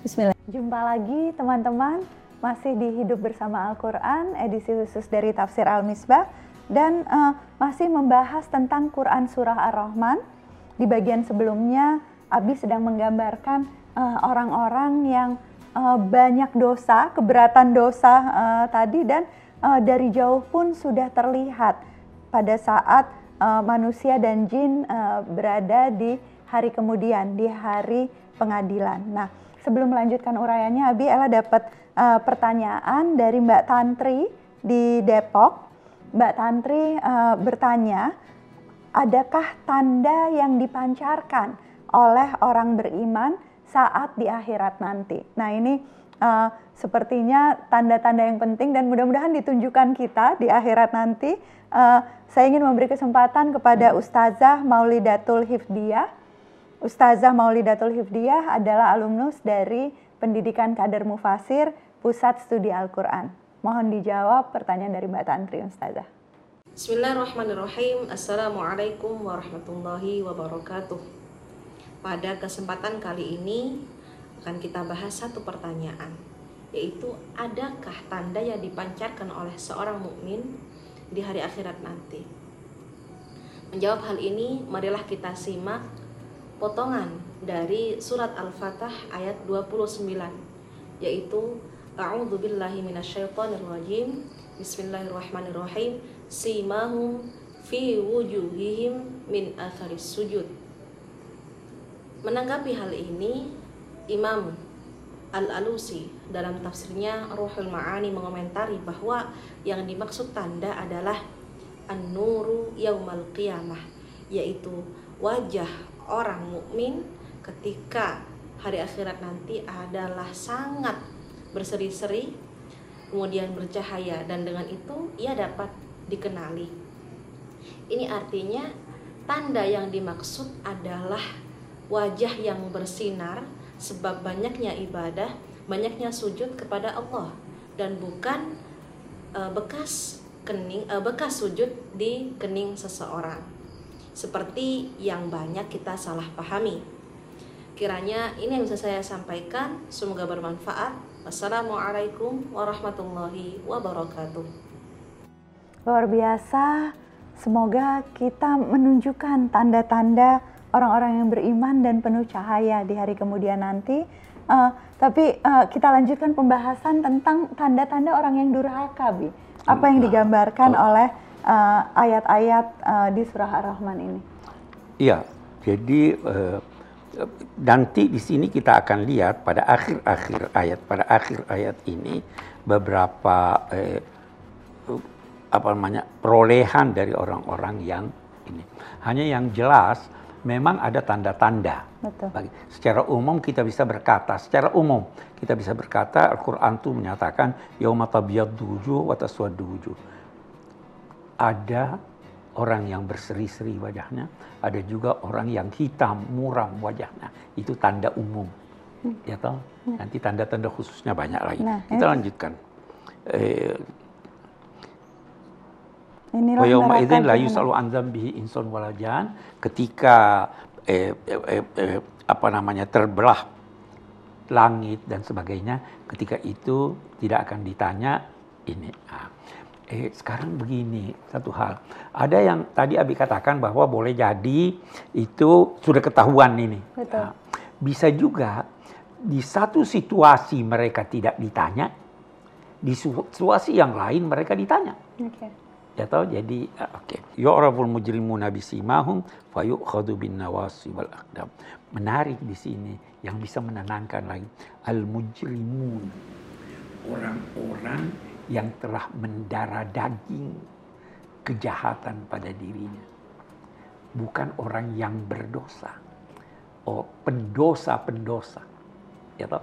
Bismillah. Jumpa lagi teman-teman, masih di Hidup Bersama Al-Quran, edisi khusus dari Tafsir Al-Misbah. Dan uh, masih membahas tentang Quran Surah Ar-Rahman. Di bagian sebelumnya, Abi sedang menggambarkan eh, orang-orang uh, yang uh, banyak dosa, keberatan dosa uh, tadi. Dan uh, dari jauh pun sudah terlihat pada saat uh, manusia dan jin uh, berada di hari kemudian, di hari pengadilan. Nah, sebelum melanjutkan urayanya, Abi Ella dapat uh, pertanyaan dari Mbak Tantri di Depok. Mbak Tantri uh, bertanya, adakah tanda yang dipancarkan oleh orang beriman saat di akhirat nanti? Nah ini uh, sepertinya tanda-tanda yang penting dan mudah-mudahan ditunjukkan kita di akhirat nanti. Uh, saya ingin memberi kesempatan kepada Ustazah Maulidatul Hifdiyah Ustazah Maulidatul Hifdiyah adalah alumnus dari Pendidikan Kader Mufasir Pusat Studi Al-Quran. Mohon dijawab pertanyaan dari Mbak Tantri Ustazah. Bismillahirrahmanirrahim. Assalamualaikum warahmatullahi wabarakatuh. Pada kesempatan kali ini akan kita bahas satu pertanyaan, yaitu adakah tanda yang dipancarkan oleh seorang mukmin di hari akhirat nanti? Menjawab hal ini, marilah kita simak potongan dari surat Al-Fatah ayat 29 yaitu A'udzu billahi minasyaitonir rajim Bismillahirrahmanirrahim simahum fi wujuhihim min atharis sujud. Menanggapi hal ini Imam Al-Alusi dalam tafsirnya Ruhul Ma'ani mengomentari bahwa yang dimaksud tanda adalah an-nuru yaumal qiyamah yaitu wajah orang mukmin ketika hari akhirat nanti adalah sangat berseri-seri kemudian bercahaya dan dengan itu ia dapat dikenali. Ini artinya tanda yang dimaksud adalah wajah yang bersinar sebab banyaknya ibadah, banyaknya sujud kepada Allah dan bukan uh, bekas kening uh, bekas sujud di kening seseorang seperti yang banyak kita salah pahami. Kiranya ini yang bisa saya sampaikan, semoga bermanfaat. Wassalamualaikum warahmatullahi wabarakatuh. Luar biasa, semoga kita menunjukkan tanda-tanda orang-orang yang beriman dan penuh cahaya di hari kemudian nanti. Uh, tapi uh, kita lanjutkan pembahasan tentang tanda-tanda orang yang durhaka, Bi. Apa yang digambarkan oleh Eh, ayat-ayat uh, uh, di surah Ar-Rahman ini? Iya, jadi uh, nanti di sini kita akan lihat pada akhir-akhir ayat, pada akhir ayat ini beberapa uh, apa namanya perolehan dari orang-orang yang ini. Hanya yang jelas memang ada tanda-tanda. Secara umum kita bisa berkata, secara umum kita bisa berkata Al-Qur'an itu menyatakan yauma tabyaddu wujuh wa taswaddu wujuh ada orang yang berseri-seri wajahnya, ada juga orang yang hitam muram wajahnya. Itu tanda umum. Hmm. Ya toh? Hmm. Nanti tanda-tanda khususnya banyak lagi. Nah, Kita ini. lanjutkan. Eh, Inilah idzin la yusalu an dzambihi insun walajan ketika eh, eh, eh, eh, apa namanya terbelah langit dan sebagainya ketika itu tidak akan ditanya ini. Nah, eh sekarang begini satu hal. Ada yang tadi Abi katakan bahwa boleh jadi itu sudah ketahuan ini. Betul. Nah, bisa juga di satu situasi mereka tidak ditanya, di situasi yang lain mereka ditanya. Okay. Ya tahu jadi ah, oke. Okay. Yu'raful mujrimuna bisimahum fayu'khadhu bin nawasi wal aqdam. Menarik di sini yang bisa menenangkan lagi al mujrimun. Orang-orang yang telah mendarah daging kejahatan pada dirinya. Bukan orang yang berdosa. Oh, pendosa-pendosa. Ya toh?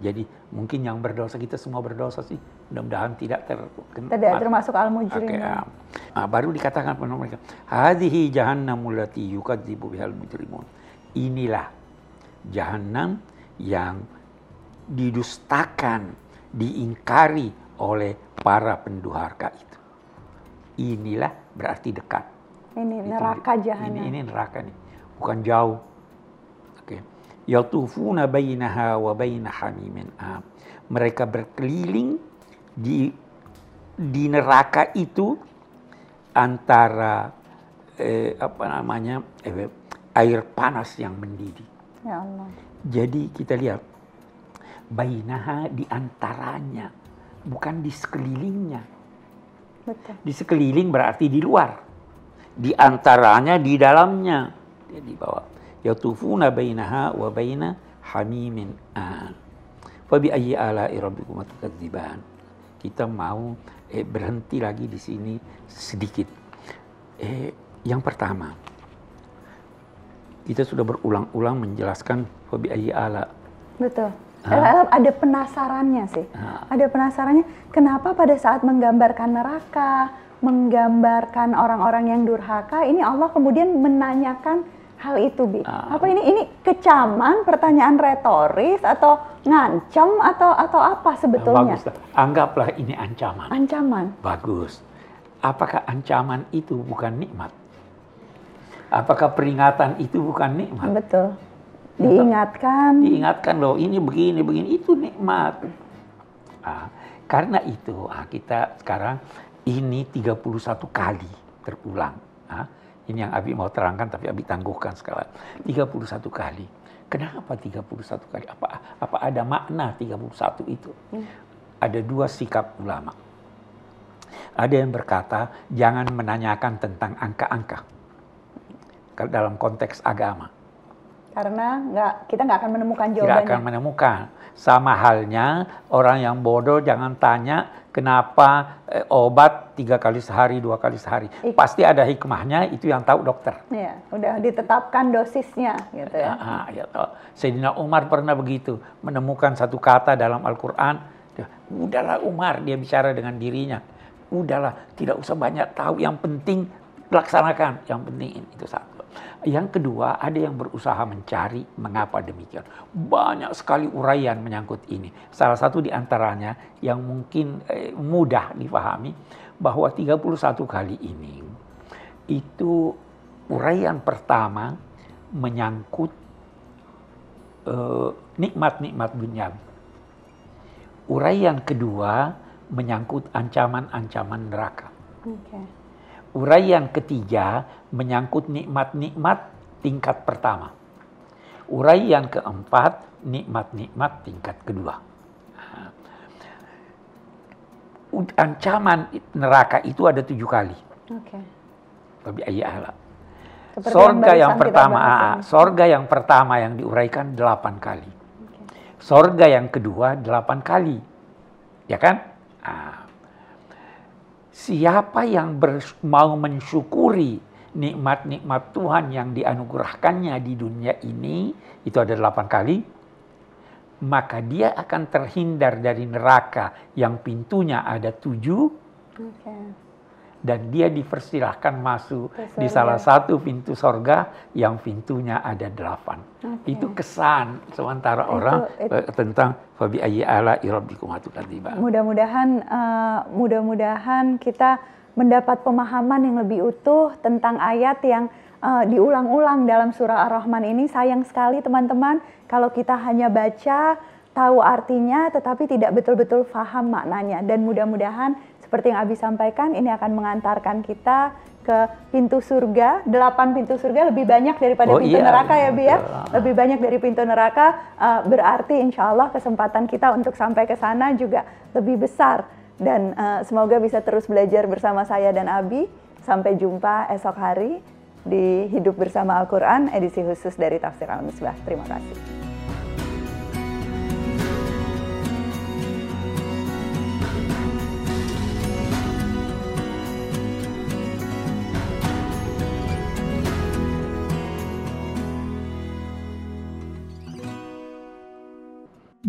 Jadi mungkin yang berdosa kita semua berdosa sih. Mudah-mudahan tidak ter tidak termasuk al-mujrimin. Okay, nah, baru dikatakan pada mereka, "Hadhihi jahannamul lati yukadzibu bihal mujrimun." Inilah jahanam yang didustakan, diingkari oleh para penduharka itu. Inilah berarti dekat. Ini neraka jahanam. Ini, ini neraka nih, bukan jauh. Oke. yatufuna bainaha wa baina hamimin am. Mereka berkeliling di di neraka itu antara eh, apa namanya eh, air panas yang mendidih. Ya Allah. Jadi kita lihat bainaha di antaranya, bukan di sekelilingnya. Betul. Di sekeliling berarti di luar. Di antaranya di dalamnya. Dia di bawah. Yatufuna bainaha wa baina hamimin an. Fa bi ayyi ala'i rabbikum tukadziban. Kita mau eh, berhenti lagi di sini sedikit. Eh, yang pertama, kita sudah berulang-ulang menjelaskan fa bi ayyi ala. Betul. Ah. Ada penasarannya sih. Ah. Ada penasarannya kenapa pada saat menggambarkan neraka, menggambarkan orang-orang yang durhaka, ini Allah kemudian menanyakan hal itu, Bi. Ah. Apa ini ini kecaman, pertanyaan retoris atau ngancam atau atau apa sebetulnya? Bagus. Anggaplah ini ancaman. Ancaman. Bagus. Apakah ancaman itu bukan nikmat? Apakah peringatan itu bukan nikmat? Betul. Diingatkan. Diingatkan loh, ini begini, begini, itu nikmat. Ah, karena itu ah, kita sekarang ini 31 kali terulang. Ah, ini yang Abi mau terangkan tapi Abi tangguhkan sekarang. 31 kali. Kenapa 31 kali? Apa apa ada makna 31 itu? Ada dua sikap ulama. Ada yang berkata jangan menanyakan tentang angka-angka. Dalam konteks agama. Karena nggak kita nggak akan menemukan tidak jawabannya. akan menemukan. Sama halnya orang yang bodoh jangan tanya kenapa eh, obat tiga kali sehari, dua kali sehari. Ik- Pasti ada hikmahnya, itu yang tahu dokter. Iya, udah ditetapkan dosisnya gitu ya. Ah, ah, ya toh. Sayyidina Umar pernah begitu, menemukan satu kata dalam Al-Quran. Udahlah Umar, dia bicara dengan dirinya. Udahlah, tidak usah banyak tahu, yang penting laksanakan. Yang penting itu satu. Yang kedua, ada yang berusaha mencari mengapa demikian. Banyak sekali uraian menyangkut ini. Salah satu di antaranya yang mungkin eh, mudah dipahami bahwa 31 kali ini itu uraian pertama menyangkut eh, nikmat-nikmat duniawi. Uraian kedua menyangkut ancaman-ancaman neraka. Oke. Uraian ketiga menyangkut nikmat-nikmat tingkat pertama. Uraian keempat nikmat-nikmat tingkat kedua. Ancaman neraka itu ada tujuh kali. Oke. Seperti Sorga yang kita pertama, ah, ini. sorga yang pertama yang diuraikan delapan kali. Sorga yang kedua delapan kali, ya kan? Ah. Siapa yang mau mensyukuri nikmat-nikmat Tuhan yang dianugerahkannya di dunia ini, itu ada delapan kali, maka dia akan terhindar dari neraka yang pintunya ada tujuh. Dan dia dipersilahkan masuk di salah satu pintu sorga yang pintunya ada delapan. Oke. Itu kesan sementara Itu- orang itu- eh, tentang fabi ayyi ala rabbikum atukadziban. Mudah-mudahan eh, mudah-mudahan kita mendapat pemahaman yang lebih utuh tentang ayat yang eh, diulang-ulang dalam surah Ar-Rahman ini. Sayang sekali teman-teman kalau kita hanya baca tahu artinya tetapi tidak betul-betul paham maknanya dan mudah-mudahan seperti yang Abi sampaikan ini akan mengantarkan kita ke pintu surga, delapan pintu surga lebih banyak daripada Oh pintu iya, neraka ya Bi ya. betul. Lebih banyak dari pintu neraka uh, berarti insya Allah kesempatan kita untuk sampai ke sana juga lebih besar dan uh, semoga bisa terus belajar bersama saya dan Abi. Sampai jumpa esok hari di Hidup Bersama Al-Quran edisi khusus dari Tafsir Al-Misbah. Terima kasih.